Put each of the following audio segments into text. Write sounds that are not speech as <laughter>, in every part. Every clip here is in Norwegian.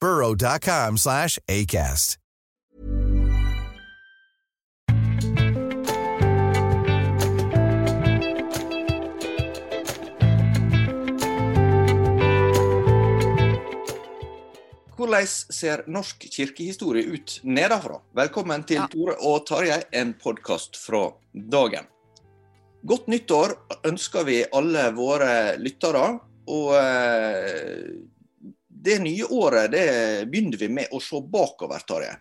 burrow.com slash ACAST. Hvordan ser norsk kirkehistorie ut nedenfra? Velkommen til Ja. Tore og Tarjei, en podkast fra dagen. Godt nyttår ønsker vi alle våre lyttere. Og eh, det nye året det begynner vi med å se bakover, Tarjei.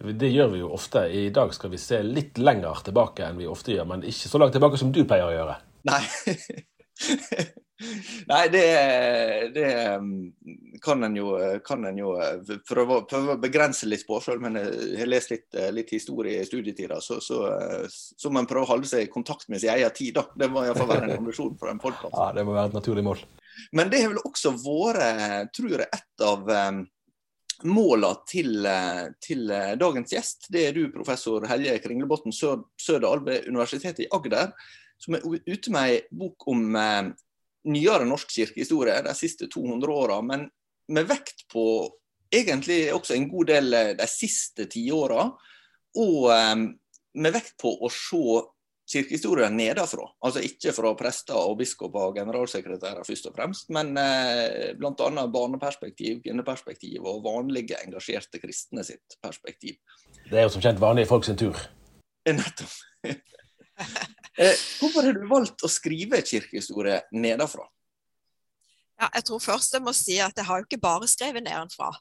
Det gjør vi jo ofte. I dag skal vi se litt lenger tilbake enn vi ofte gjør, men ikke så langt tilbake som du pleier å gjøre. Nei. <laughs> Nei, det, det kan en jo, kan en jo prøve, prøve å begrense litt på sjøl, men jeg har lest litt, litt historie i studietida, så, så, så må en prøve å holde seg i kontakt med sin egen tid. da. Det må iallfall være en ambisjon for en podkast. Ja, Det må være et naturlig mål. Men det har vel også vært, tror jeg, et av målene måla til, uh, til uh, dagens gjest. Det er du, professor Helje Kringlebotn Sø- Sørdal ved Universitetet i Agder, som er ute med ei bok om nyere norsk kirkehistorie de siste 200 åra, men med vekt på egentlig også en god del de siste tiåra. Og med vekt på å se kirkehistorien nedenfra. Altså ikke fra prester og biskoper og generalsekretærer først og fremst, men eh, bl.a. barneperspektiv, kvinneperspektiv og vanlige engasjerte kristne sitt perspektiv. Det er jo som kjent vanlige folk sin tur. Eh, Nettopp. <laughs> eh, hvorfor har du valgt å skrive kirkehistorie nedenfra? Ja, jeg tror først jeg må si at jeg har jo ikke bare skrevet nedenfra.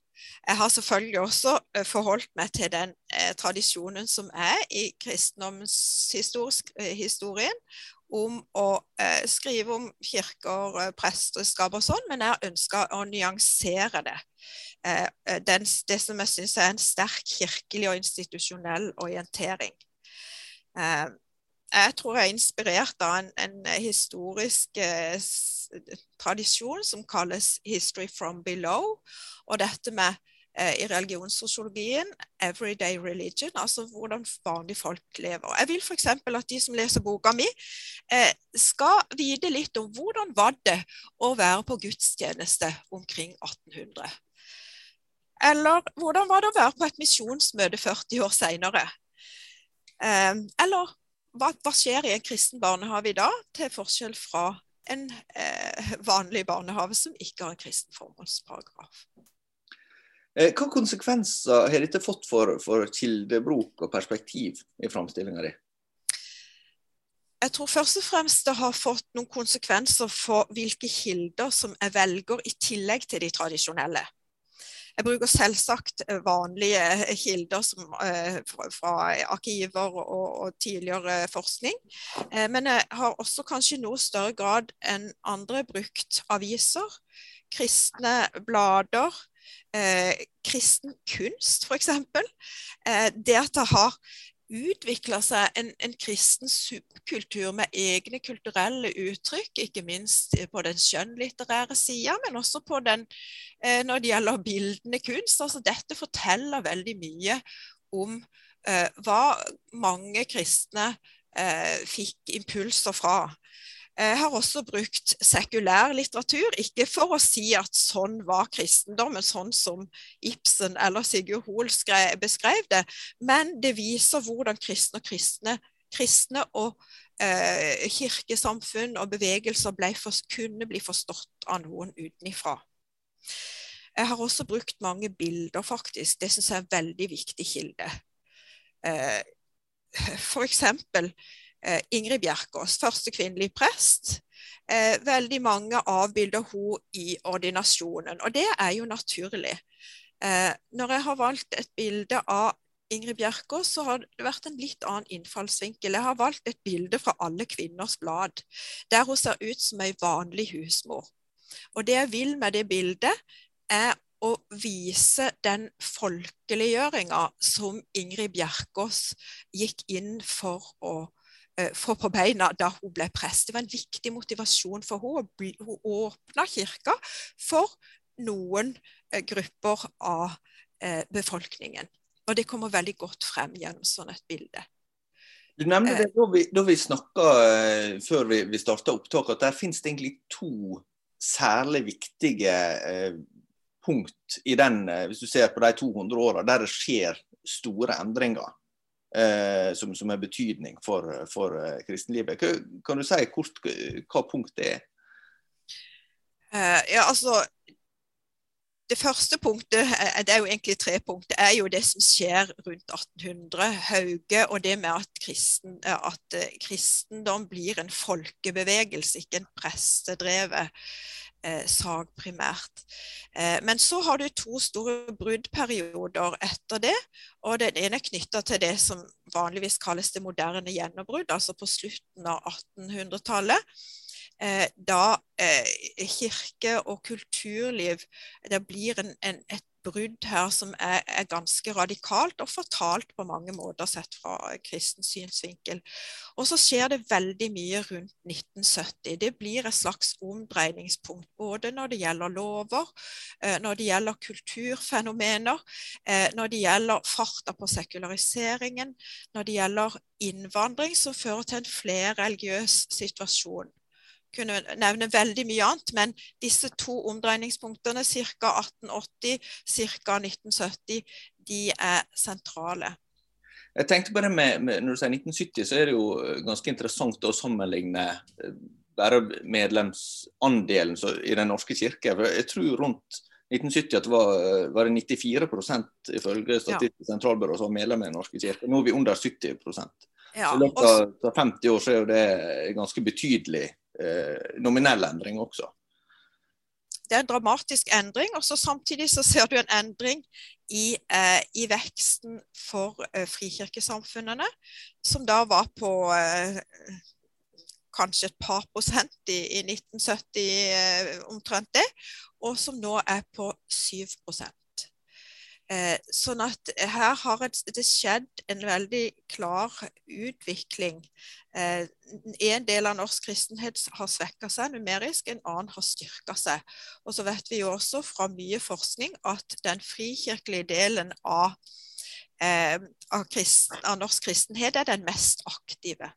Jeg har selvfølgelig også eh, forholdt meg til den eh, tradisjonen som er i kristendomshistorien om å eh, skrive om kirker, eh, presteskap og sånn, men jeg ønska å nyansere det. Eh, eh, den, det som jeg syns er en sterk kirkelig og institusjonell orientering. Eh, jeg tror jeg er inspirert av en, en historisk eh, tradisjon som kalles 'history from below'. Og dette med eh, i religionssosiologien 'everyday religion', altså hvordan vanlige folk lever. Jeg vil f.eks. at de som leser boka mi, eh, skal vite litt om hvordan var det å være på gudstjeneste omkring 1800. Eller hvordan var det å være på et misjonsmøte 40 år seinere? Eh, eller hva, hva skjer i en kristen barnehage i dag, til forskjell fra en eh, vanlig barnehage som ikke har en kristen formålsparagraf. Eh, hva konsekvenser har dette fått for, for kildebruk og perspektiv i framstillinga di? Jeg tror først og fremst det har fått noen konsekvenser for hvilke kilder som jeg velger i tillegg til de tradisjonelle. Jeg bruker selvsagt eh, vanlige eh, kilder som, eh, fra, arkiver og, og tidligere forskning. Men jeg har også kanskje noe større grad enn andre brukt aviser, kristne blader, kristen kunst f.eks. Eh, det at jeg har utvikla seg en, en, kristen subkultur med egne kulturelle uttrykk, ikke minst på den skjønnlitterære sida, men også på den eh, når det gjelder bildende kunst. Altså, dette forteller veldig mye om eh, hva mange kristne eh, fikk impulser fra. Jeg har også brukt sekulær litteratur, ikke for å si at sånn var kristendommen, sånn som Ibsen eller Sigurd Hoel beskrev det, men det viser hvordan kristne og kristne, kristne og eh, kirkesamfunn og bevegelser for, kunne bli forstått av noen utenifra. Jeg har også brukt mange bilder, faktisk. Det syns jeg er en veldig viktig kilde. Eh, for eksempel Eh, Ingrid Bjerkås, første kvinnelige prest. Eh, veldig mange avbilder hun i ordinasjonen, og det er jo naturlig. Eh, når jeg har valgt et bilde av Ingrid Bjerkås, så har det vært en litt annen innfallsvinkel. Jeg har valgt et bilde fra Alle kvinners blad, der hun ser ut som ei vanlig husmor. Og det jeg vil med det bildet, er å vise den folkeliggjøringa som Ingrid Bjerkås gikk inn for å Eh, få på beina da hun ble prest. Det var en viktig motivasjon for henne. Hun åpna kirka for noen eh, grupper av eh, befolkningen. Og det kommer veldig godt frem gjennom sånn et bilde. Du nevner det da vi, da vi snakka før vi, vi starta opptak, at der finnes det egentlig to særlig viktige eh, punkt i den, hvis du ser på de 200 åra, der det skjer store endringer eh, som, som er betydning for, for eh, kristenlivet. Kan du si kort hva punktet er? Uh, ja, altså det første punktet, eh, det er jo egentlig tre punkter, er jo det som skjer rundt 1800. Hauge og det med at, kristen, at kristendom blir en folkebevegelse, ikke en prestedrevet eh, sag primært. Eh, men så har du to store bruddperioder etter det. og Den ene er knytta til det som vanligvis kalles det moderne gjennombrudd, altså på slutten av 1800-tallet. Eh, da eh, kirke og kulturliv det blir en, en, et brudd her som er, er, ganske radikalt og fortalt på mange måter sett fra kristen synsvinkel. Og så skjer det veldig mye rundt 1970. Det blir et slags omdreiningspunkt både når det gjelder lover, eh, når det gjelder kulturfenomener, eh, når det gjelder farta på sekulariseringen, når det gjelder innvandring som fører til en flerreligiøs situasjon kunne nevne veldig mye annet, men disse to omdreiningspunktene, ca. 1880, ca. 1970, de er sentrale. Jeg tenkte på det med, med, Når du sier 1970, så er det jo ganske interessant å sammenligne eh, bare medlemsandelen i Den norske kirke. Jeg tror rundt 1970 at det var, var det 94 ifølge Statistisk ja. sentralbyrå som var medlem i Den norske kirke. Nå er vi under 70 ja, I løpet av 50 år så er jo det ganske betydelig eh, nominell endring også. Det er en dramatisk endring. og Samtidig så ser du en endring i, eh, i veksten for eh, frikirkesamfunnene, som da var på eh, kanskje et par prosent i, i 1970, eh, omtrent det, og som nå er på 7 Eh, sånn at her har det skjedd en veldig klar utvikling. Eh, en del av norsk kristenhet har svekka seg numerisk, en annen har styrka seg. Og så vet vi jo også fra mye forskning at den frikirkelige delen av, eh, av, kristen, av norsk kristenhet er den mest aktive.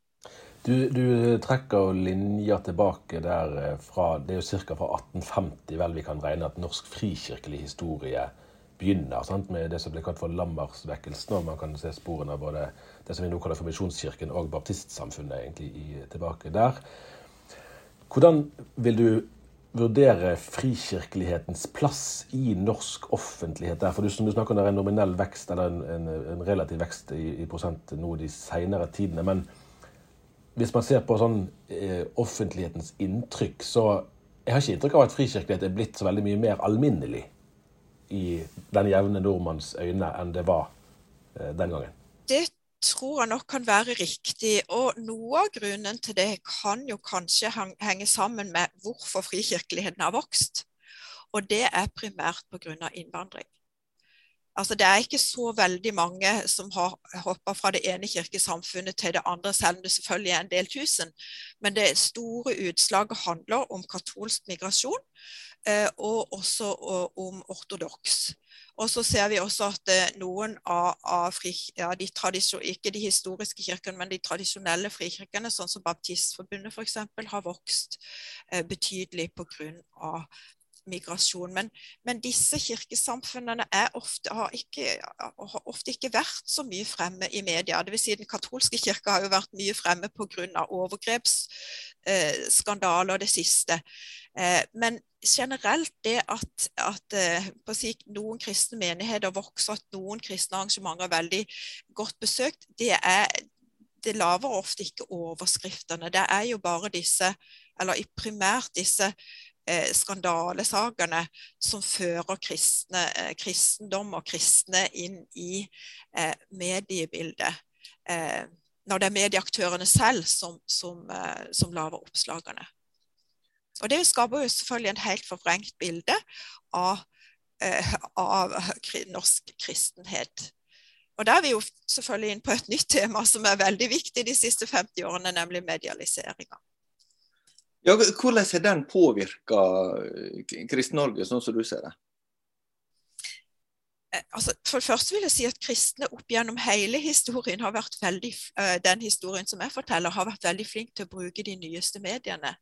Du, du, trekker linja tilbake der eh, fra Det er jo ca. fra 1850 vel vi kan regne at norsk frikirkelig historie begynner sant? med det som blir kalt for Lammersvekkelsen. og Man kan se sporene av både det som vi nå kaller for Misjonskirken og baptistsamfunnet egentlig i, tilbake der. Hvordan vil du vurdere frikirkelighetens plass i norsk offentlighet der? For du, som du snakker om, det er en nominell vekst, eller en, en, en relativ vekst i, i, prosent nå de senere tidene. Men hvis man ser på sånn eh, offentlighetens inntrykk, så jeg har ikke inntrykk av at frikirkelighet er blitt så veldig mye mer alminnelig i den jevne nordmanns øyne enn det var eh, den gangen? Det tror jeg nok kan være riktig. Og noe av grunnen til det kan jo kanskje henge sammen med hvorfor frikirkeligheten har vokst. Og det er primært pga. innvandring. Altså, det er ikke så veldig mange som har hoppa fra det ene kirkesamfunnet til det andre, selv om det selvfølgelig er en del tusen. Men det store utslaget handler om katolsk migrasjon, eh, og også om ortodoks. Og så ser vi også at eh, noen av, av fri, ja, de ikke de historiske kirkene, men de tradisjonelle frikirkene, sånn som Baptistforbundet f.eks., har vokst eh, betydelig pga migrasjon. Men, men disse kirkesamfunnene ofte, har, ikke, har, ofte ikke vært så mye fremme i media. Dvs. Si den katolske kirka har jo vært mye fremme pga. overgrepsskandaler eh, det siste. Eh, men generelt det at, at eh, si, noen kristne menigheter vokser, at noen kristne arrangementer er veldig godt besøkt, det er det lager ofte ikke overskriftene. Det er jo bare disse, eller primært disse skandalesakene som fører kristne, eh, kristendom og kristne inn i eh, mediebildet. Eh, når det er medieaktørene selv som, som, eh, som lager oppslagene. Og Det skaper jo selvfølgelig en helt forvrengt bilde av, eh, av norsk kristenhet. Og Da er vi jo selvfølgelig inn på et nytt tema som er veldig viktig de siste 50 årene, nemlig medialiseringa. Ja, hvordan har den påvirka eh, Kristen-Norge, sånn som du ser det? Eh, altså, for det første vil jeg si at Kristne opp gjennom hele historien har vært veldig, uh, den historien som jeg forteller, har vært veldig flink til å bruke de nyeste mediene.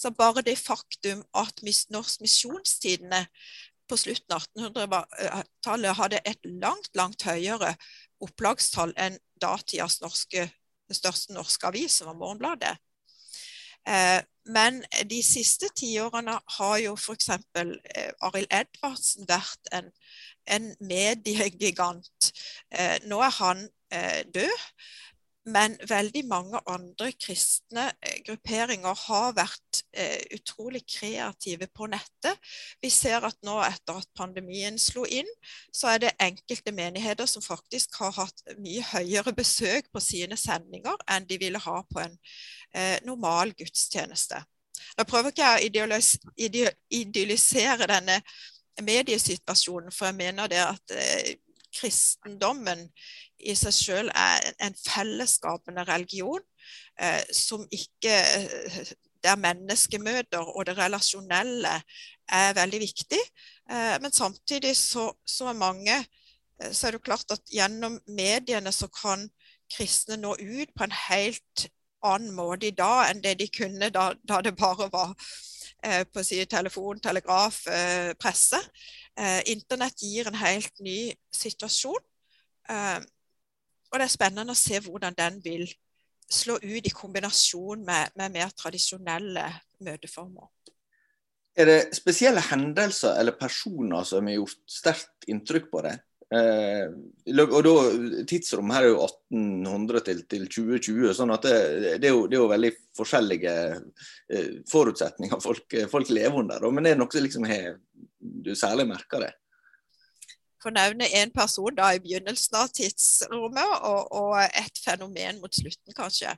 Så Bare det faktum at Norsk Misjonstidene på slutten av 1800-tallet hadde et langt, langt høyere opplagstall enn datidas norske, største norske avis, som var Morgenbladet. Eh, men de siste tiårene har jo f.eks. Eh, Arild Edvardsen vært en, en mediegigant. Eh, nå er han død. Men veldig mange andre kristne grupperinger har vært eh, utrolig kreative på nettet. Vi ser at nå etter at pandemien slo inn, så er det enkelte menigheter som faktisk har hatt mye høyere besøk på sine sendinger enn de ville ha på en eh, normal gudstjeneste. Nå prøver ikke jeg å idealisere denne mediesituasjonen, for jeg mener det at eh, kristendommen i seg selv er en fellesskapende religion eh, som ikke eh, Der menneskemøter og det relasjonelle er veldig viktig. Eh, men samtidig så, så er mange eh, så er det klart at gjennom mediene så kan kristne nå ut på en helt annen måte i dag enn det de kunne da, da det bare var eh, på si telefon, telegraf, presse. Internett gir en helt ny situasjon. Og det er spennende å se hvordan den vil slå ut i kombinasjon med, med mer tradisjonelle møteformer. Er det spesielle hendelser eller personer som har gjort sterkt inntrykk på deg? Eh, og da, Tidsrommet her er jo 1800 til, til 2020, sånn at det, det, er jo, det, er jo, veldig forskjellige eh, forutsetninger folk, folk, lever under. Men er det noe som liksom du særlig merker det? For å nevne én person da i begynnelsen av tidsrommet, og, og et fenomen mot slutten, kanskje.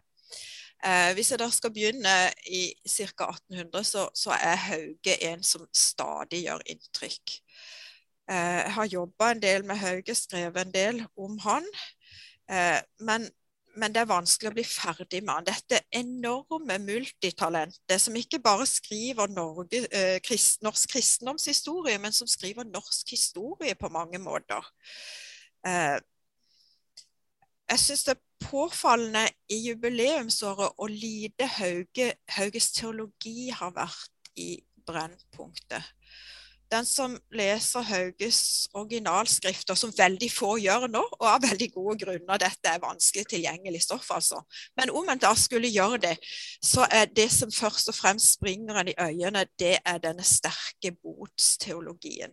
Eh, hvis jeg da skal begynne i ca. 1800, så, så er Hauge en som stadig gjør inntrykk. Eh, jeg har jobba en del med Hauge, skrevet en del om han. Eh, men, men, det er vanskelig å bli ferdig med han. Dette enorme multitalentet som ikke bare skriver Norge, eh, krist, norsk kristendomshistorie, men som skriver norsk historie på mange måter. Jeg syns det er påfallende i jubileumsåret hvor lite Hauge, Hauges teologi har vært i brennpunktet den som leser Hauges originalskrifter, som veldig få gjør nå, og av veldig gode grunner, dette er vanskelig tilgjengelig stoff, altså. Men om en da skulle gjøre det, så er det som først og fremst springer en i øynene, det er denne sterke botsteologien.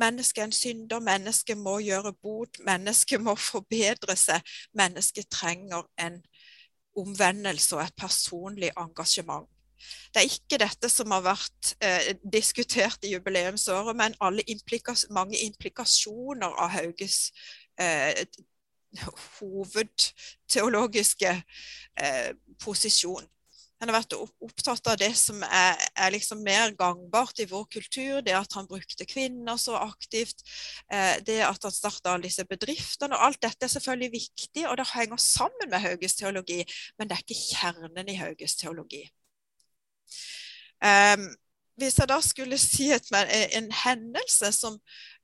Mennesket er en synder, mennesket må gjøre bot, mennesket må forbedre seg. Mennesket trenger en omvendelse og et personlig engasjement. Det er ikke dette som har vært eh, diskutert i jubileumsåret, men implikas mange implikasjoner av Hauges eh, hovedteologiske eh, posisjon. Han har vært opptatt av det som er, er liksom mer gangbart i vår kultur. Det at han brukte kvinner så aktivt. Eh, det at han starta alle disse bedriftene. og Alt dette er selvfølgelig viktig, og det henger sammen med Hauges teologi. Men det er ikke kjernen i Hauges teologi. Um, hvis jeg da skulle si et, en hendelse som,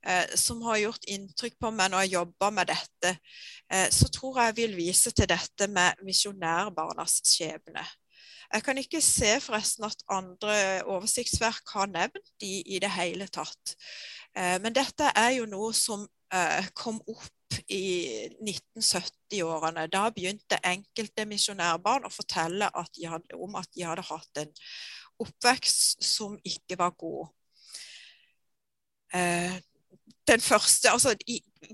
eh, som, har gjort inntrykk på meg når jeg jobber med dette, eh, så tror jeg jeg vil vise til dette med misjonærbarnas skjebne. Jeg kan ikke se forresten at andre oversiktsverk har nevnt de i det hele tatt. Eh, men dette er jo noe som kom opp i 1970-årene. Da begynte enkelte misjonærbarn å fortelle at hadde, om at de hadde hatt en oppvekst som ikke var god. Eh, den første, altså,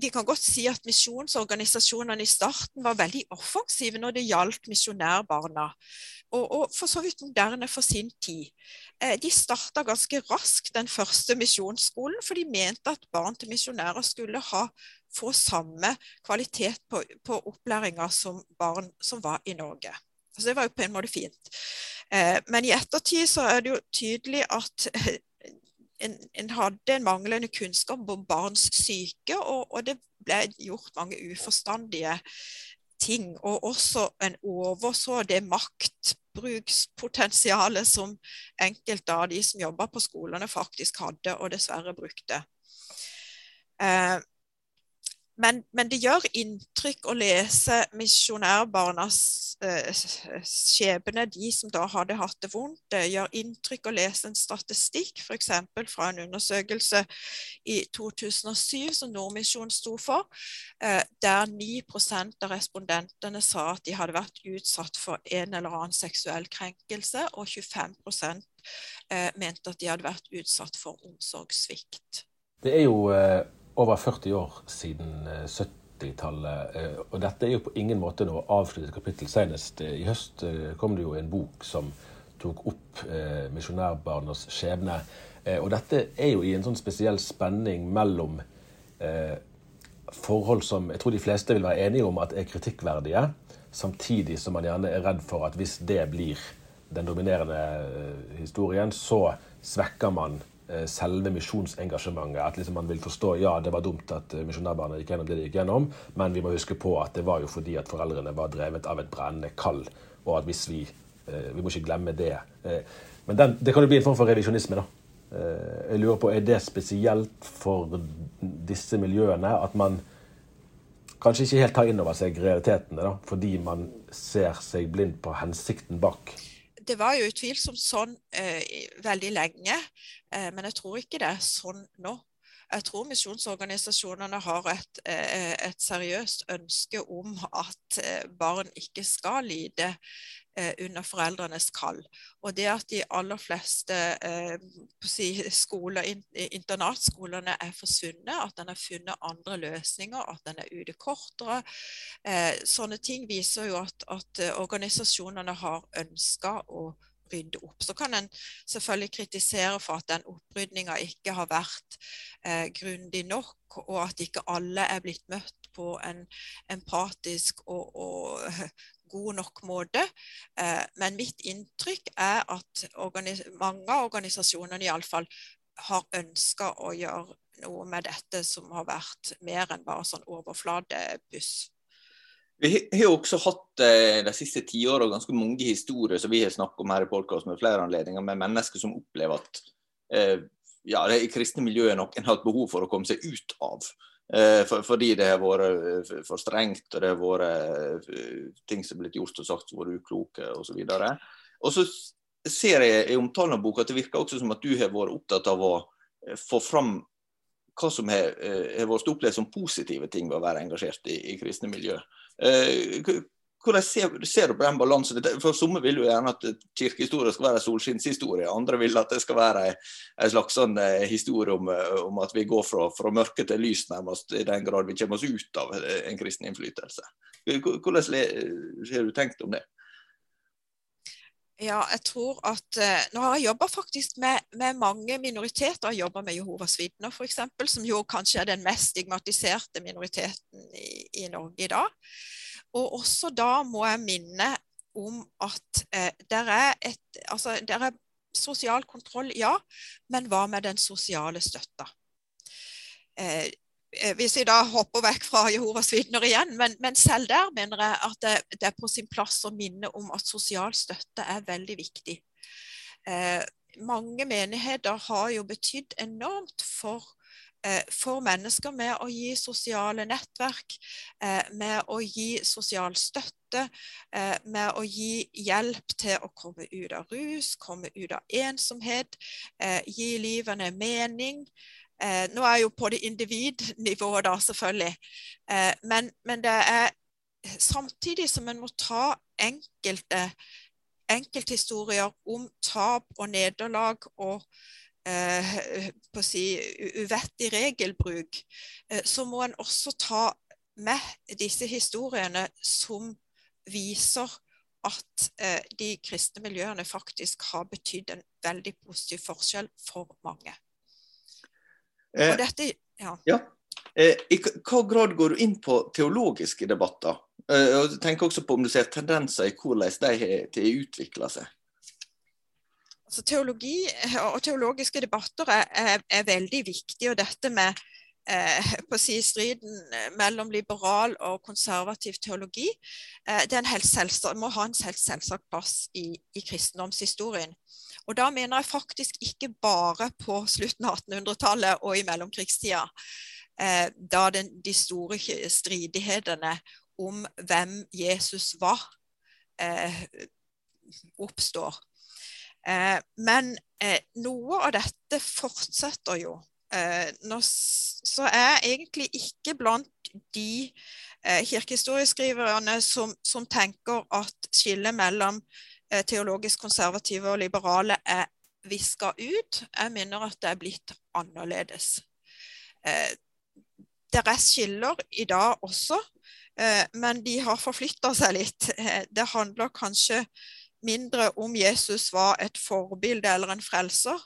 Vi kan godt si at misjonsorganisasjonene i starten var veldig offensive når det gjaldt misjonærbarna. Og, og, for så vidt moderne for sin tid. Eh, de starta ganske raskt den første misjonsskolen, for de mente at barn til misjonærer skulle ha, få samme kvalitet på, på opplæringa som barn som var i Norge. Så Det var jo på en måte fint. Eh, men i ettertid så er det jo tydelig at <laughs> en, en, hadde en manglende kunnskap om barns syke, og, og, det ble gjort mange uforstandige ting. Og også en overså det maktbrukspotensialet som enkelte av de som jobba på skolene, faktisk hadde, og dessverre brukte. Eh, men, men, det gjør inntrykk å lese misjonærbarnas eh, skjebne, de som da hadde hatt det vondt. Det gjør inntrykk å lese en statistikk, f.eks. fra en undersøkelse i 2007 som Nordmisjonen sto for, eh, der 9% av respondentene sa at de hadde vært utsatt for en eller annen seksuell krenkelse, og 25 eh, mente at de hadde vært utsatt for omsorgssvikt. Det er jo eh, over 40 år siden 70-tallet. Eh, og dette er jo på ingen måte noe avsluttet kapittel. Senest eh, i høst eh, kom det jo en bok som tok opp eh, misjonærbarnas skjebne. Eh, og dette er jo i en sånn spesiell spenning mellom eh, forhold som jeg tror de fleste vil være enige om at er kritikkverdige, samtidig som man gjerne er redd for at hvis det blir den dominerende historien, så svekker man Eh, selve misjonsengasjementet. At liksom man vil forstå ja, det var dumt at eh, misjonærbarna gikk gjennom det de gikk gjennom, men vi må huske på at det var jo fordi at foreldrene var drevet av et brennende kall. Og at hvis vi eh, Vi må ikke glemme det. Men den, det kan jo bli en form for revisjonisme, da. Jeg lurer på, Er det spesielt for disse miljøene at man kanskje ikke helt tar inn over seg realitetene, da, fordi man ser seg blind på hensikten bak? Det var jo utvilsomt sånn eh, veldig lenge, eh, men jeg tror ikke det er sånn nå. Jeg tror misjonsorganisasjonene har et, eh, et, seriøst ønske om at barn ikke skal lide under foreldrenes kall. Og det at de aller fleste skoler, internatskolene er forsvunnet, at en har funnet andre løsninger, at en er ute kortere. Sånne ting viser jo at, at organisasjonene har ønska å rydde opp. Så kan en selvfølgelig kritisere for at den opprydninga ikke har vært eh, grundig nok, og at ikke alle er blitt møtt på en empatisk og, og god nok måte. Eh, men mitt inntrykk er at mange av organisasjonene iallfall har ønska å gjøre noe med dette som har vært mer enn bare sånn overfladebuss. Vi har også hatt eh, de siste tiåra ganske mange historier som vi har snakket om her i podkast med flere anledninger, med mennesker som opplever at eh, ja, det kristne miljøet noen har hatt behov for å komme seg ut av. Eh, for, fordi det har vært eh, for strengt, og det har vært eh, ting som har blitt gjort og sagt som har vært ukloke osv. Og så ser jeg i omtalen av boka at det virker også som at du har vært opptatt av å få fram hva som har, vært opplevd som positive ting ved å være engasjert i, i kristne miljø. Hvordan ser, ser, du på den balansen? For Somme vil jo gjerne at kirkehistorie skal være en solskinnshistorie. Andre vil at det skal være en slags sånn eh, historie om, eh, om, at vi går fra, fra, mørke til lys, nærmest, i den grad vi kommer oss ut av en kristen innflytelse. Hvordan har du tenkt om det? Ja, jeg tror at eh, Nå har jeg jobba faktisk med, med, mange minoriteter. Jeg jobba med Jehovas vitner f.eks., som jo kanskje er den mest stigmatiserte minoriteten i, i, Norge i dag. Og også da må jeg minne om at eh, der er et Altså, der er sosial kontroll, ja, men hva med den sosiale støtta? Eh, eh, hvis vi da hopper vekk fra Jehovas vitner igjen, men, men, selv der mener jeg at det, det, er på sin plass å minne om at sosial støtte er veldig viktig. Eh, mange menigheter har jo betydd enormt for Eh, for mennesker med å gi sosiale nettverk, eh, med å gi sosial støtte, eh, med å gi hjelp til å komme ut av rus, komme ut av ensomhet, gi livene mening. Nå er jeg jo på det individnivået, da, selvfølgelig. Men, men det er samtidig som en må ta enkelte enkelthistorier om tap og nederlag og eh, på å si, uvettig regelbruk, eh, så må en også ta med disse historiene som viser at eh, de kristne miljøene faktisk har betydd en veldig positiv forskjell for mange. Og dette, ja. ja. Eh, I hva grad går du inn på teologiske debatter? Eh, og tenk også på om du ser tendenser i hvordan de har utvikla seg. Altså, teologi og teologiske debatter er, er, er veldig viktig. Og dette med eh, på si, striden mellom liberal og konservativ teologi eh, det selvsagt, må ha en helt selvsagt plass i, i, kristendomshistorien. Og da mener jeg faktisk ikke bare på slutten av 1800-tallet og i mellomkrigstida, eh, da den, de store stridighetene om hvem Jesus var, eh, oppstår. Eh, men eh, noe av dette fortsetter jo. Eh, så er jeg egentlig ikke blant de kirkehistorieskriverne som, som, tenker at skillet mellom teologisk konservative og liberale er viska ut. Jeg minner at det er blitt annerledes. Det er skiller i dag også, men de har forflytta seg litt. Det handler kanskje mindre om Jesus var et forbilde eller en frelser,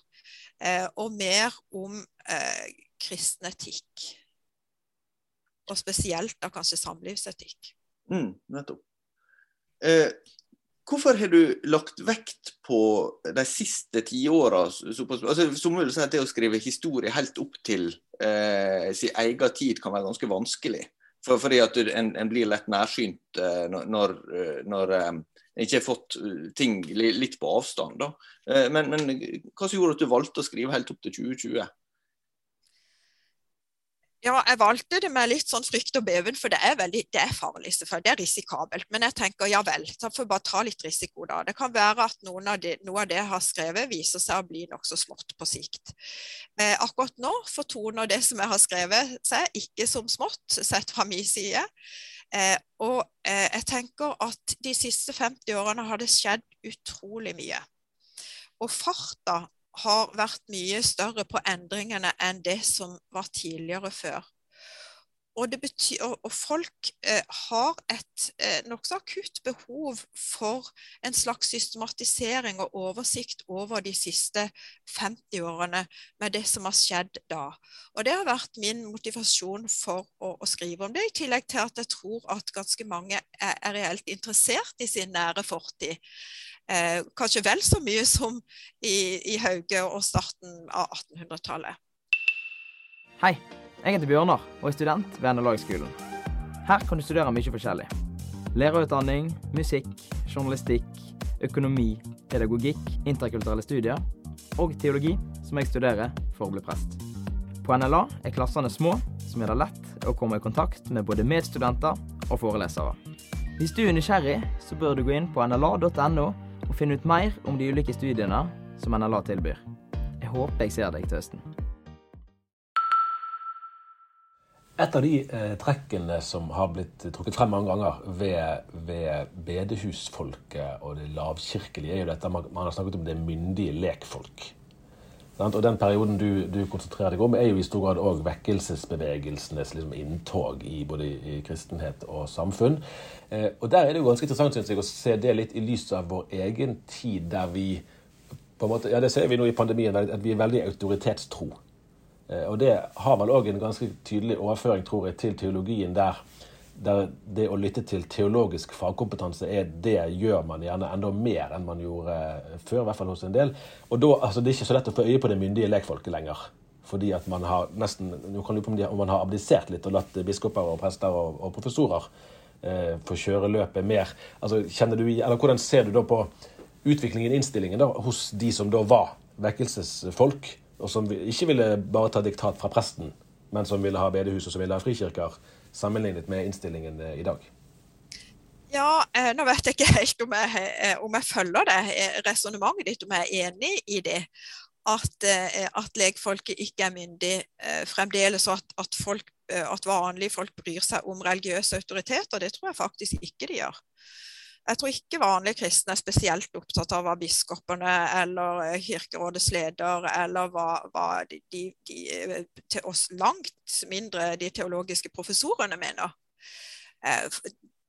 eh, og mer om eh, kristen etikk. Og spesielt da kanskje samlivsetikk. Mm, nettopp. Eh, hvorfor har du lagt vekt på de siste tiåra? Altså, som vil si at det å skrive historie helt opp til eh, sin egen tid kan være ganske vanskelig. For, fordi at en, en, blir lett nærsynt eh, når, når eh, ikke har fått uh, ting litt på avstand. da. Eh, men, men, hva som gjorde at du valgte å skrive helt opp til 2020? Ja, jeg valgte det med litt sånn frykt og beven, for det er, veldig, det er farlig. selvfølgelig, Det er risikabelt. Men jeg tenker ja vel, så får vi bare ta litt risiko da. Det kan være at av de, noe av det jeg har skrevet viser seg å bli nokså smått på sikt. Eh, akkurat nå fortoner det som jeg har skrevet seg ikke som smått, sett fra min side. Eh, og eh, jeg tenker at de siste 50 årene har det skjedd utrolig mye. Og farta har vært mye større på endringene enn det som var tidligere før. Og, betyr, og, og folk eh, har et eh, nokså akutt behov for en slags systematisering og oversikt over de siste 50 årene med det som har skjedd da. Og Det har vært min motivasjon for å, å skrive om det, i tillegg til at jeg tror at ganske mange er, er reelt interessert i sin nære fortid. Eh, kanskje vel så mye som i, i Hauge og starten av 1800-tallet. Hei. Jeg heter Bjørnar og er student ved NLA-skolen. Her kan du studere mye forskjellig. Lærerutdanning, musikk, journalistikk, økonomi, pedagogikk, interkulturelle studier og teologi, som jeg studerer for å bli prest. På NLA er klassene små, som gjør det lett å komme i kontakt med både medstudenter og forelesere. Hvis du er nysgjerrig, så bør du gå inn på nla.no og finne ut mer om de ulike studiene som NLA tilbyr. Jeg håper jeg ser deg til høsten. Et av de eh, trekkene som har blitt trukket frem mange ganger ved, ved bedehusfolket og det lavkirkelige, er jo dette man, man har snakket om det myndige lekfolk. Og Den perioden du, du, konsentrerer deg om, er jo i stor grad òg vekkelsesbevegelsenes liksom, inntog i både i kristenhet og samfunn. Eh, og Der er det jo ganske interessant synes jeg, å se det litt i lys av vår egen tid, der vi på en måte, ja Det ser vi nå i pandemien, at vi er veldig autoritetstro. Eh, og det har vel òg en ganske tydelig overføring, tror jeg, til teologien der der det å lytte til teologisk fagkompetanse er det gjør man gjerne enda mer enn man gjorde før, i hvert fall hos en del. Og da, altså, Det er ikke så lett å få øye på det myndige lekfolket lenger. Fordi at man har nesten, nå kan du på om man har abdisert litt og latt biskoper og prester og, og professorer eh, få kjøre løpet mer. Altså, kjenner du, eller Hvordan ser du da på utviklingen i innstillingen da, hos de som da var vekkelsesfolk, og som ikke ville bare ta diktat fra presten, men som ville ha bedehus og som ville ha frikirker? sammenlignet med innstillingen eh, i dag? Ja, eh, nå vet jeg ikke helt om jeg, eh, om jeg følger det resonnementet ditt, om jeg er enig i det. At, at legfolket ikke er myndig fremdeles, og at, at, at vanlige folk bryr seg om religiøse autoriteter. Det tror jeg faktisk ikke de gjør. Jeg tror ikke vanlige kristne er spesielt opptatt av hva biskopene eller Kirkerådets leder eller hva, hva de, de, de, til oss langt mindre de teologiske professorene mener.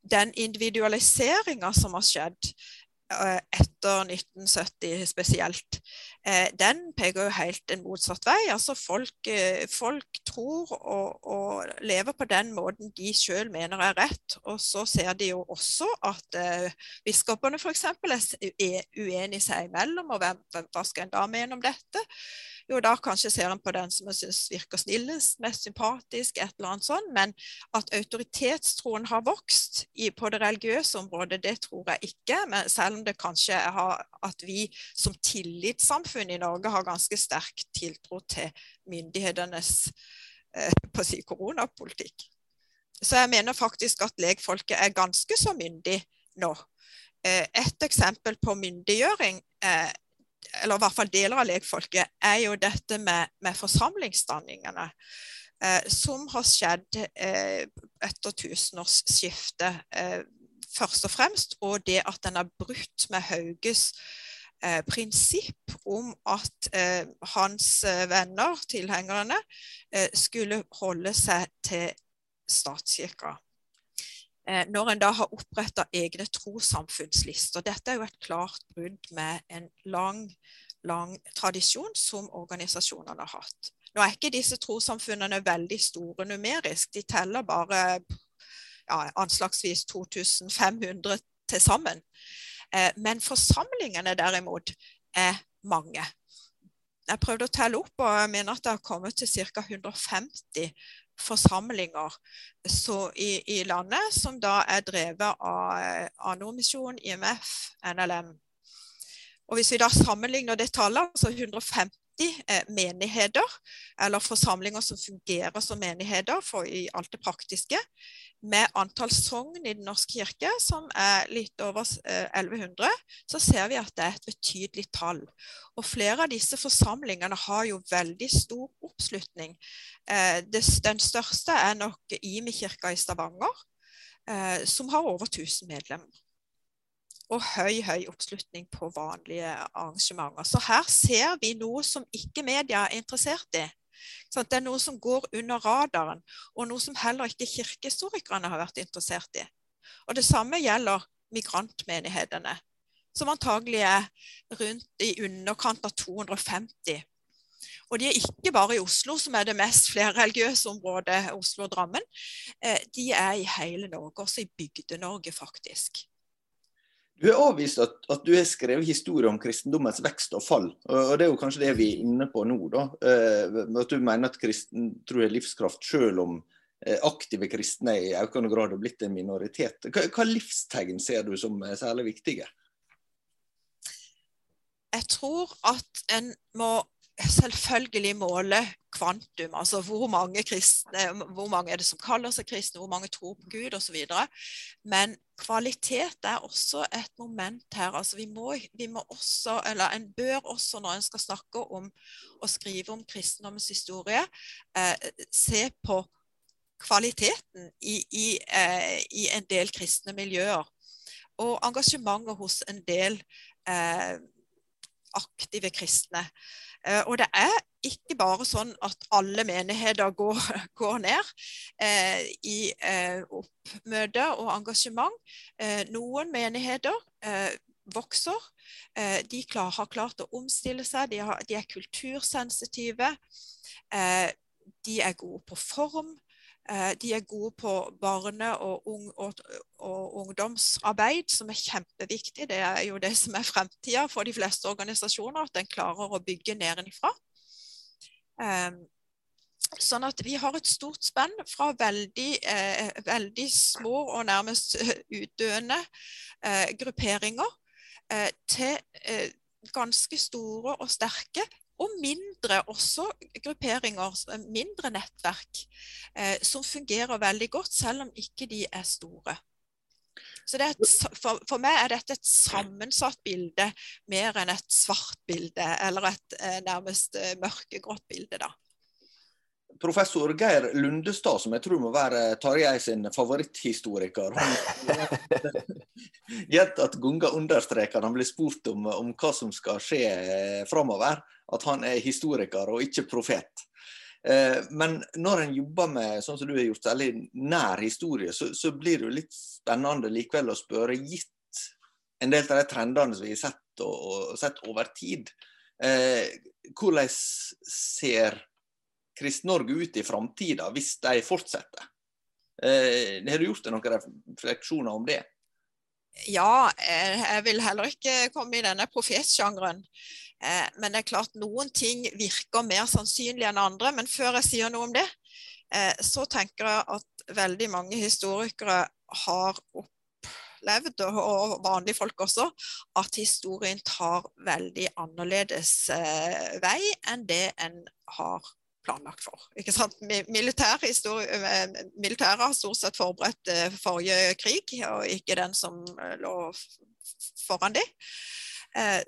Den individualiseringa som har skjedd, Eh, etter 1970 spesielt, eh, den peker jo helt en motsatt vei. Altså folk, eh, folk tror og, og, lever på den måten de selv mener er rett. Og så ser de jo også at eh, biskopene f.eks. er uenige seg imellom, og hvem, hva skal en da mene om dette? Jo, da kanskje ser en på den som en syns virker snillest, mest sympatisk, et eller annet sånt. Men at autoritetstroen har vokst i, på det religiøse området, det tror jeg ikke. Men selv om det kanskje er at vi som tillitssamfunn i Norge har ganske sterk tiltro til myndighetenes eh, <laughs> på å si, koronapolitikk. Så jeg mener faktisk at legfolket er ganske så myndig nå. Eh, et eksempel på myndiggjøring eh, eller i hvert fall deler av legfolket, er jo dette med, med forsamlingsdanningene. Eh, som har skjedd eh, etter tusenårsskiftet, eh, først og fremst. Og det at den har brutt med Hauges eh, prinsipp om at eh, hans eh, venner, tilhengerne, skulle holde seg til statskirka. Eh, når en da har oppretta egne trossamfunnslister. Dette er jo et klart brudd med en lang, lang tradisjon som organisasjonene har hatt. Nå er ikke disse trossamfunnene veldig store numerisk, de teller bare ja, anslagsvis 2500 til sammen. Eh, men forsamlingene derimot er mange. Jeg prøvde å telle opp, og jeg mener at det har kommet til ca. 150 forsamlinger i, i, landet som da er drevet av, av IMF, NLM. Og Hvis vi da sammenligner det tallet, altså 150 50 eh, menigheter, eller forsamlinger som fungerer som menigheter for i alt det praktiske, med antall sogn i Den norske kirke, som er litt over eh, 1100, så ser vi at det er et betydelig tall. Og flere av disse forsamlingene har jo veldig stor oppslutning. Eh, den største er nok Imi kirka i Stavanger, som har over 1000 medlemmer. Og høy, høy oppslutning på vanlige arrangementer. Så her ser vi noe som ikke media er interessert i. Sånn, det er noe som går under radaren, og noe som heller ikke kirkehistorikerne har vært interessert i. Og Det samme gjelder migrantmenighetene, som antagelig er rundt i underkant av 250. Og de er ikke bare i Oslo, som er det mest flerreligiøse området, Oslo og Drammen. Eh, de er i hele Norge, også i Bygde-Norge, faktisk. Du har avvist at, at, du har skrevet historie om kristendommens vekst og fall. og Det er jo kanskje det vi er inne på nå. da. Eh, at du mener at kristen tror er livskraft, selv om eh, aktive kristne i økende grad har blitt en minoritet. Hva, hva livstegn ser du som særlig viktige? Jeg tror at en må selvfølgelig måle kvantum, altså hvor mange, kristne, hvor mange er det som kaller seg kristne, hvor mange tror på Gud osv. Men kvalitet er også et moment her. altså vi må, vi må, også, eller En bør også, når en skal snakke om og skrive om kristendommens historie, eh, se på kvaliteten i, i, eh, i, en del kristne miljøer. Og engasjementet hos en del eh, aktive kristne. Eh, og det er ikke bare sånn at alle menigheter går, <laughs> går ned eh, i eh, oppmøte og engasjement. Eh, noen menigheter eh, vokser. Eh, de klar, har klart å omstille seg. De, har, de er kultursensitive. de er gode på form. Eh, de er gode på barne- og, ung, og, ungdomsarbeid, som er kjempeviktig. Det er jo det som er fremtida for de fleste organisasjoner, at en klarer å bygge nedenfra. Um, sånn at vi har et stort spenn fra veldig, eh, veldig små og nærmest <laughs> utdøende eh, grupperinger til ganske store og sterke og mindre også grupperinger, mindre nettverk, eh, som fungerer veldig godt, selv om ikke de er store. Så et, for, for, meg er dette et sammensatt bilde mer enn et svart bilde, eller et eh, nærmest eh, mørkegrått bilde. da professor Geir Lundestad, som jeg tror må være Tarjei sin favoritthistoriker. Gjett at Gunga understreker han blir spurt om, om, hva som skal skje eh, framover, at han er historiker og ikke profet. Eh, men når en jobber med sånn som du har gjort, særlig nær historie, så, så blir det jo litt spennende likevel å spørre, gitt en del av de trendene som vi har sett, og, og sett over tid. Eh, hvordan ser Krist-Norge ut i framtida hvis de fortsetter? Eh, har du gjort deg noen refleksjoner om det? Ja, eh, jeg vil heller ikke komme i denne profetsjangeren. Eh, men det er klart noen ting virker mer sannsynlig enn andre. Men før jeg sier noe om det, eh, så tenker jeg at veldig mange historikere har opplevd, og vanlige folk også, at historien tar veldig annerledes vei enn det en har planlagt for. Ikke sant? Militær militære har stort sett forberedt eh, forrige krig, og ikke den som eh, lå foran dem.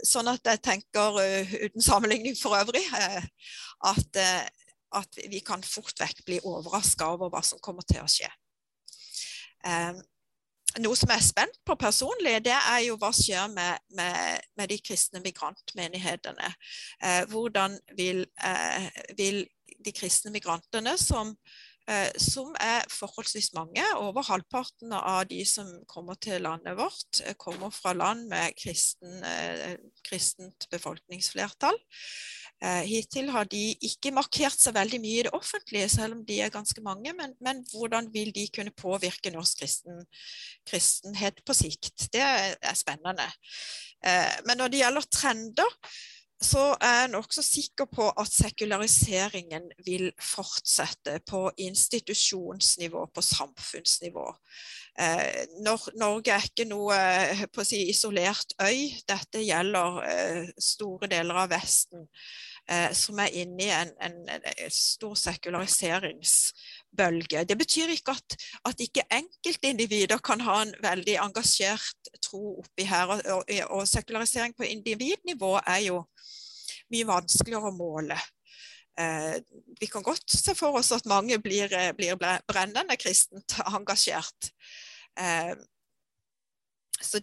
Sånn at jeg tenker, uten sammenligning for øvrig, at, at vi kan fort vekk bli overraska over hva som kommer til å skje. Noe som jeg er spent på personlig, det er jo hva skjer med, med, med de kristne migrantmenighetene. hvordan vil, vil de kristne migrantene, som, eh, som, er forholdsvis mange. Over halvparten av de som kommer til landet vårt, eh, kommer fra land med kristen, eh, kristent befolkningsflertall. Hittil har de ikke markert seg veldig mye i det offentlige, selv om de er ganske mange. Men, men hvordan vil de kunne påvirke norsk kristen, kristenhet på sikt? Det er spennende. Men når det gjelder trender, så er jeg nokså sikker på at sekulariseringen vil fortsette på institusjonsnivå, på samfunnsnivå. Eh, Norge er ikke noe eh, si, isolert øy. Dette gjelder eh, store deler av Vesten, eh, som er inne i en, en, en stor sekulariseringsbølge. Det betyr ikke at, at ikke enkeltindivider kan ha en veldig engasjert tro oppi her. Og, og, og sekularisering på individnivå er jo mye vanskeligere å måle. Eh, vi kan godt se for oss at mange blir, blir brennende kristent <laughs> engasjert. Eh,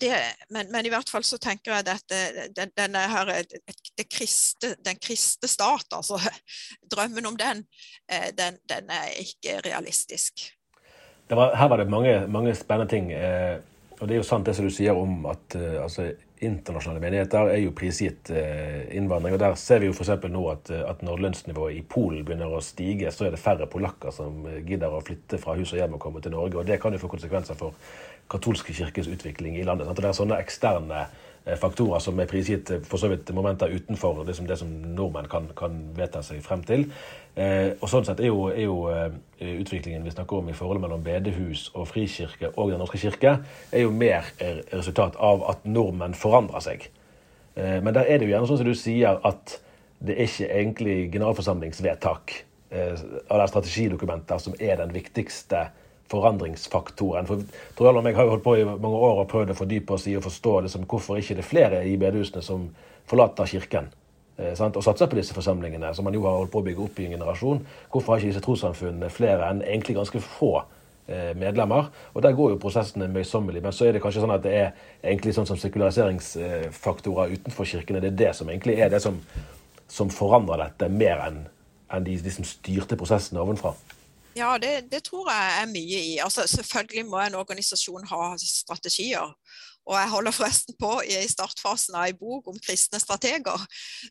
det, men, men, i hvert fall så tenker jeg at den, denne her, den kristne stat, altså <laughs> drømmen om den, eh, den, den er ikke realistisk. Var, her var det mange, mange, spennende ting. Eh, og det er jo sant det som du sier om at eh, altså, internasjonale menigheter er jo prisgitt innvandring. og Der ser vi jo f.eks. nå at, at når lønnsnivået i Polen begynner å stige, så er det færre polakker som gidder å flytte fra hus og hjem og komme til Norge. og Det kan jo få konsekvenser for katolske kirkes utvikling i landet. Sant? Og Det er sånne eksterne eh, faktorer som er prisgitt eh, for så vidt momenter utenfor det som, det som nordmenn kan, kan, vedta seg frem til. Eh, og Sånn sett er jo, er jo eh, utviklingen vi snakker om i forholdet mellom bedehus og frikirke og Den norske kirke, er jo mer resultat av at nordmenn forandrer seg. Eh, men der er det jo gjerne sånn som du sier, at det er ikke egentlig generalforsamlingsvedtak eh, eller strategidokumenter som er den viktigste forandringsfaktoren. For Torjall og meg har jo holdt på i mange år og prøvd å fordype oss i å forstå liksom, hvorfor ikke det er flere i bedehusene som forlater kirken. Eh, og satser på disse forsamlingene, som man jo har holdt på å bygge opp i en generasjon. Hvorfor har ikke disse trossamfunnene flere enn egentlig ganske få eh, medlemmer? Og Der går jo prosessene møysommelig. Men så er det kanskje sånn at det er egentlig sånn som sekulariseringsfaktorer utenfor kirkene. Det er det som egentlig er det som, som forandrer dette, mer enn, enn de, de som styrte prosessene ovenfra. Ja, det, det, tror jeg er mye i. Altså, selvfølgelig må en organisasjon ha strategier. Og jeg holder forresten på i startfasen av en bok om kristne strateger.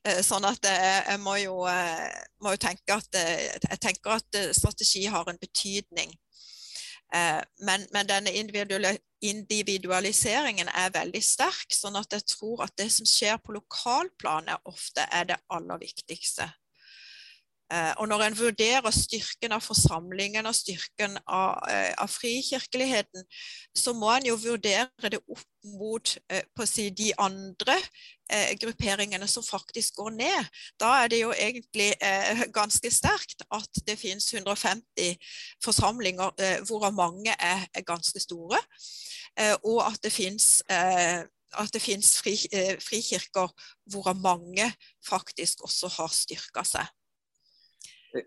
Eh, sånn at jeg, jeg må, jo, eh, må, jo, tenke at, eh, jeg tenker at strategi har en betydning. Men, men denne individualiseringen er veldig sterk, sånn at jeg tror at det som skjer på lokalplanet, ofte er det aller viktigste. Eh, og når en vurderer styrken av forsamlingen og styrken av, eh, av frikirkeligheten, så må en jo vurdere det opp mot eh, si, de andre grupperingene som faktisk går ned. Da er det jo egentlig ganske sterkt at det finnes 150 forsamlinger, hvorav mange er, ganske store. og at det finnes at det finnes fri, frikirker hvorav mange faktisk også har styrka seg.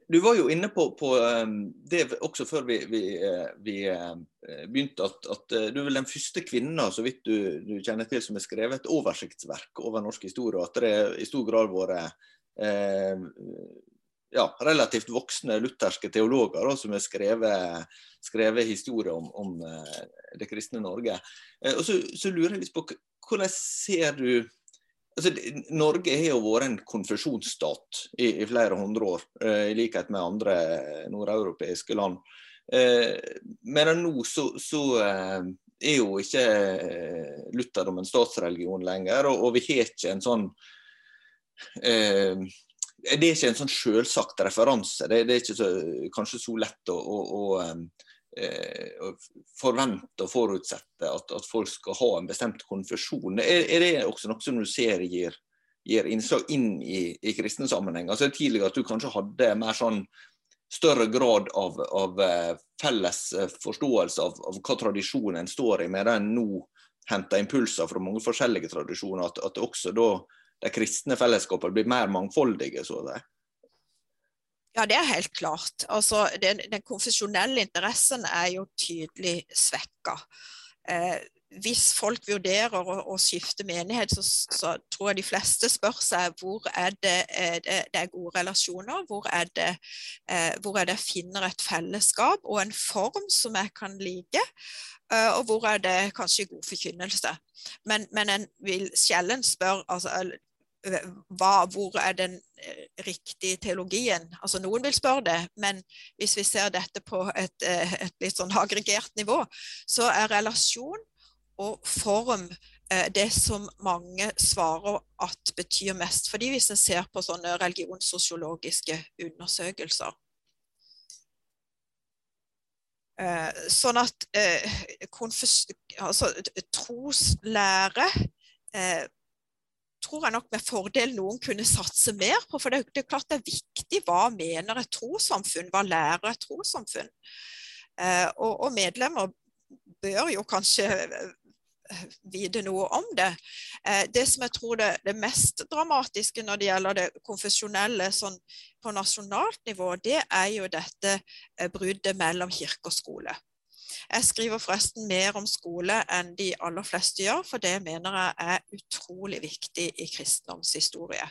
Du var jo inne på, på ehm, det også før vi, vi, eh, vi eh, begynte, at, at, eh, du er vel den første kvinna så vidt du, du, kjenner til som har skrevet et oversiktsverk over norsk historie. Og at det i stor grad vært eh, ja, relativt voksne lutherske teologer da, som har skrevet, skrevet historie om, om, det kristne Norge. og så, så lurer jeg litt på hvordan ser du Altså, Norge har jo vært en konfesjonsstat i, i flere hundre år, eh, i likhet med andre nordeuropeiske land. Eh, men nå så, så eh, er jo ikke eh, lutherdom en statsreligion lenger, og, og, vi har ikke en sånn Det er ikke en sånn selvsagt referanse. Det, det er ikke så, kanskje så lett å, å, å forvente og forutsette at, at, folk skal ha en bestemt konfesjon. Er, er det også noe som du ser gir, gir innslag inn i, i kristne sammenhenger? Altså Tidligere at du kanskje hadde mer sånn større grad av, av eh, felles eh, forståelse av, av hva tradisjonen står i, medan en nå henter impulser fra mange forskjellige tradisjoner. At, at også da de kristne fellesskapene blir mer mangfoldige. så det. Ja, det er helt klart. Altså, den, den konfesjonelle interessen er jo tydelig svekka. Eh, hvis folk vurderer å, å skifte menighet, så, så, tror jeg de fleste spør seg hvor er det, er det, det er gode relasjoner, hvor er, det, eh, hvor er det jeg finner et fellesskap og en form som jeg kan like, eh, og hvor er det kanskje god forkynnelse. Men, men en vil sjelden spørre altså, hva, hvor er den eh, riktige teologien? Altså Noen vil spørre det, men hvis vi ser dette på et, eh, et litt sånn aggregert nivå, så er relasjon og form eh, det som mange svarer at betyr mest. Fordi hvis en ser på sånne religionssosiologiske undersøkelser. Sånn at altså, troslære tror jeg nok med fordel noen kunne satse mer på. For det, det, er klart det er viktig hva mener et trossamfunn, hva lærer et trossamfunn. Eh, og, og, medlemmer bør jo kanskje eh, vite noe om det. Eh, det som jeg tror det, det, mest dramatiske når det gjelder det konfesjonelle sånn, på nasjonalt nivå, det er jo dette eh, bruddet mellom kirke og skole. Jeg skriver forresten mer om skole enn de aller fleste gjør, for det mener jeg er utrolig viktig i kristendomshistorie.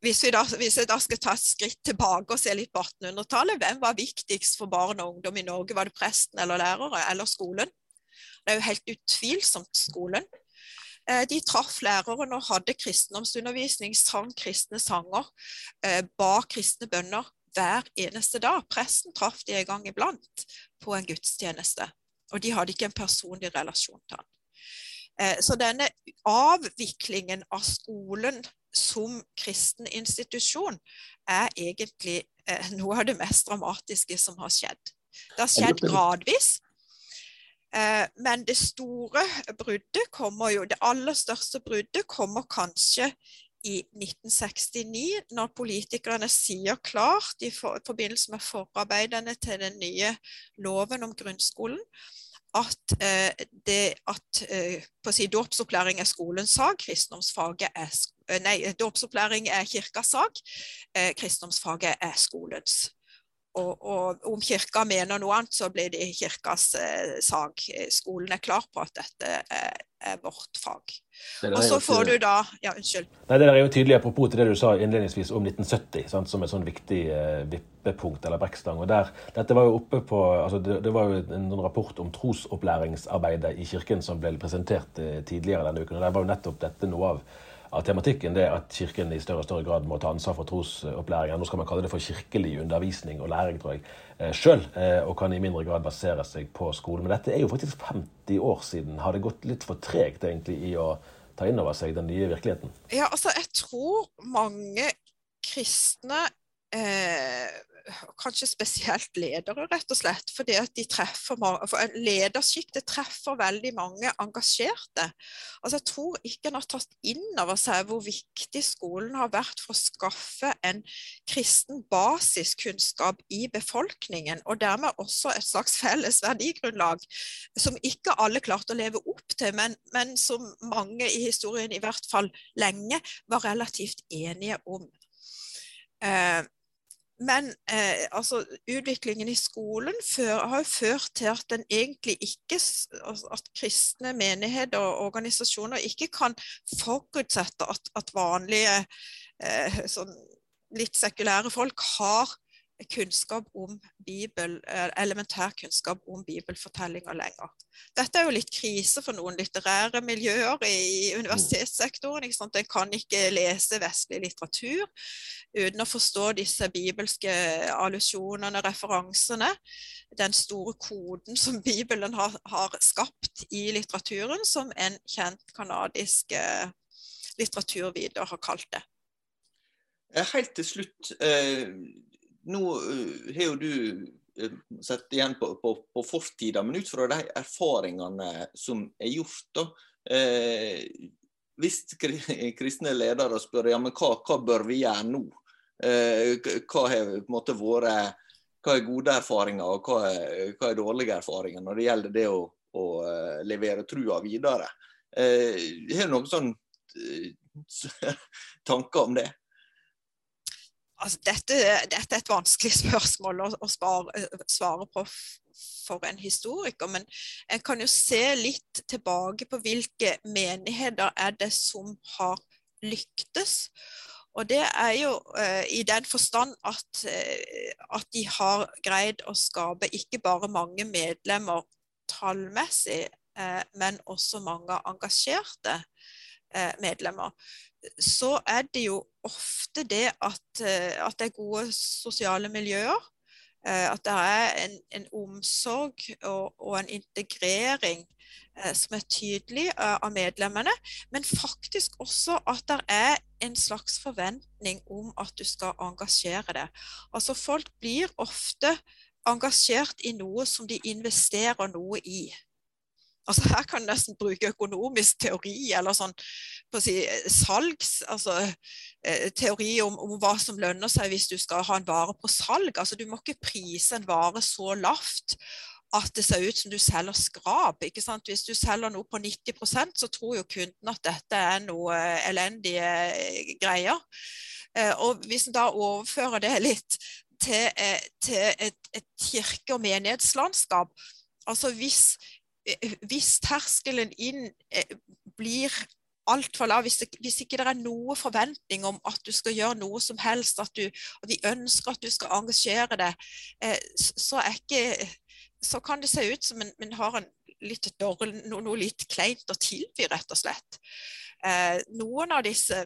Hvis, da, hvis jeg da skal ta et skritt tilbake og se litt på 1800-tallet, hvem var viktigst for barn og ungdom i Norge? Var det presten eller lærere eller skolen? Det er jo helt utvilsomt skolen. Eh, de traff læreren og hadde kristendomsundervisning, sang kristne sanger, eh, ba kristne bønner hver eneste dag. Presten traff de en gang iblant på en gudstjeneste, og de hadde ikke en personlig relasjon til han. Eh, så denne avviklingen av skolen som kristen institusjon er egentlig eh, noe av det mest dramatiske som har skjedd. Det har skjedd gradvis. Eh, men det store bruddet kommer jo, det aller største bruddet kommer kanskje i 1969, når politikerne sier klart i, for, forbindelse med forarbeidene til den nye loven om grunnskolen, at, eh, det, at eh, si, dåpsopplæring er skolens sak, kristendomsfaget er eh, Nei, er kirkas sak, eh, kristendomsfaget er skolens. Og, og, om kirka mener noe annet, så blir det kirkas eh, sak. Skolen er klar på at dette er, er vårt fag. Og så får du da Ja, unnskyld. Nei, Det er jo tydelig apropos til det du sa innledningsvis om 1970, sant, som et sånn viktig eh, vippepunkt eller brekkstang. og der, Dette var jo oppe på altså det, det var jo en, en rapport om trosopplæringsarbeidet i kirken som ble presentert eh, tidligere denne uken. og Der var jo nettopp dette noe av av tematikken, det at Kirken i større og større grad må ta ansvar for trosopplæringen. Nå skal man kalle det for kirkelig undervisning og læring, tror jeg, eh, sjøl, eh, og kan i mindre grad basere seg på skolen. Men dette er jo faktisk 50 år siden. Har det gått litt for tregt egentlig i å ta inn over seg den nye virkeligheten? Ja, altså jeg tror mange kristne eh, kanskje spesielt ledere, rett og slett. Fordi at de treffer for det treffer veldig mange engasjerte. Altså Jeg tror ikke en har tatt inn over seg hvor viktig skolen har vært for å skaffe en kristen basiskunnskap i befolkningen, og dermed også et slags felles verdigrunnlag som ikke alle klarte å leve opp til, men, men som mange i historien, i hvert fall lenge, var relativt enige om. Eh, men eh, altså, utviklingen i skolen før, har jo ført til at den egentlig ikke altså, At kristne menigheter og organisasjoner ikke kan forutsette at, at vanlige eh, sånn litt sekulære folk har kunnskap om Bibel, eh, elementær kunnskap om bibelfortellinger lenger. Dette er jo litt krise for noen litterære miljøer i universitetssektoren. Ikke en kan ikke lese vestlig litteratur uten å forstå disse bibelske allusjonene, referansene. Den store koden som Bibelen har, har skapt i litteraturen, som en kjent kanadisk litteraturvideo har kalt det. Helt til slutt. Eh nå uh, har jo du uh, sett igjen på, på, på fortida, men ut fra de erfaringene som er gjort, da, eh, hvis <laughs> kristne ledere spør ja, men hva, hva bør vi gjøre nå, eh, hva har på en måte vært hva er gode erfaringer og hva er, hva er dårlige erfaringer når det gjelder det å, å uh, levere trua videre. Eh, har du noen sånn <laughs> tanker om det? Altså dette, dette, er et vanskelig <laughs> spørsmål å, å svare, svare, på for en historiker, men en kan jo se litt tilbake på hvilke menigheter er det som har lyktes. Og det er jo uh, i den forstand at, uh, at, de har greid å skape ikke bare mange medlemmer tallmessig, uh, men også mange engasjerte medlemmer så er det jo ofte det at, eh, at det er gode sosiale miljøer. Eh, at det er en, en omsorg og, og, en integrering eh, som er tydelig av medlemmene. Men faktisk også at det er en slags forventning om at du skal engasjere deg. Altså Folk blir ofte engasjert i noe som de investerer noe i. Altså Her kan du nesten bruke økonomisk teori eller sånn på å si, salgs, altså eh, teori om, om, hva som lønner seg hvis du skal ha en vare på salg. Altså Du må ikke prise en vare så lavt at det ser ut som du selger skrap. ikke sant? Hvis du selger noe på 90% så tror jo kunden at dette er noe elendige greier. Eh, og hvis en da overfører det litt til, eh, til et, et kirke- og menighetslandskap altså hvis hvis terskelen inn eh, blir altfor lav, hvis, hvis, ikke det er noe forventning om at du skal gjøre noe som helst, at, du, at de ønsker at du skal engasjere deg, eh, så, ikke, så, kan det se ut som en, en har en litt dårlig, noe litt kleint å tilby, rett og slett. Eh, noen av disse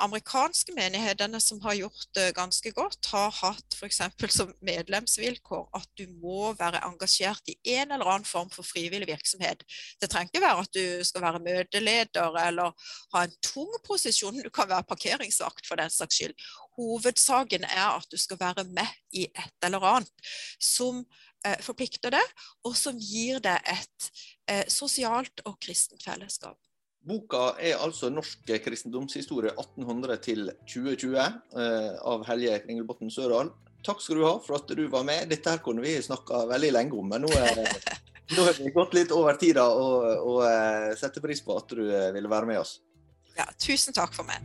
amerikanske menighetene som har gjort det ganske godt, har hatt f.eks. som medlemsvilkår at du må være engasjert i en eller annen form for frivillig virksomhet. Det trenger ikke være at du skal være møteleder eller ha en tung posisjon, du kan være parkeringsvakt for den saks skyld. Hovedsaken er at du skal være med i et eller annet som eh, forplikter deg, og som gir deg et eh, sosialt og kristent fellesskap. Boka er altså 'Norsk kristendomshistorie 1800 til 2020' eh, av Helje Kringelbotn Sørdal. Takk skal du ha for at du var med. Dette her kunne vi snakka veldig lenge om, men nå, <laughs> nå har vi gått litt over tida, og, og eh, setter pris på at du eh, ville være med oss. Ja, tusen takk for meg.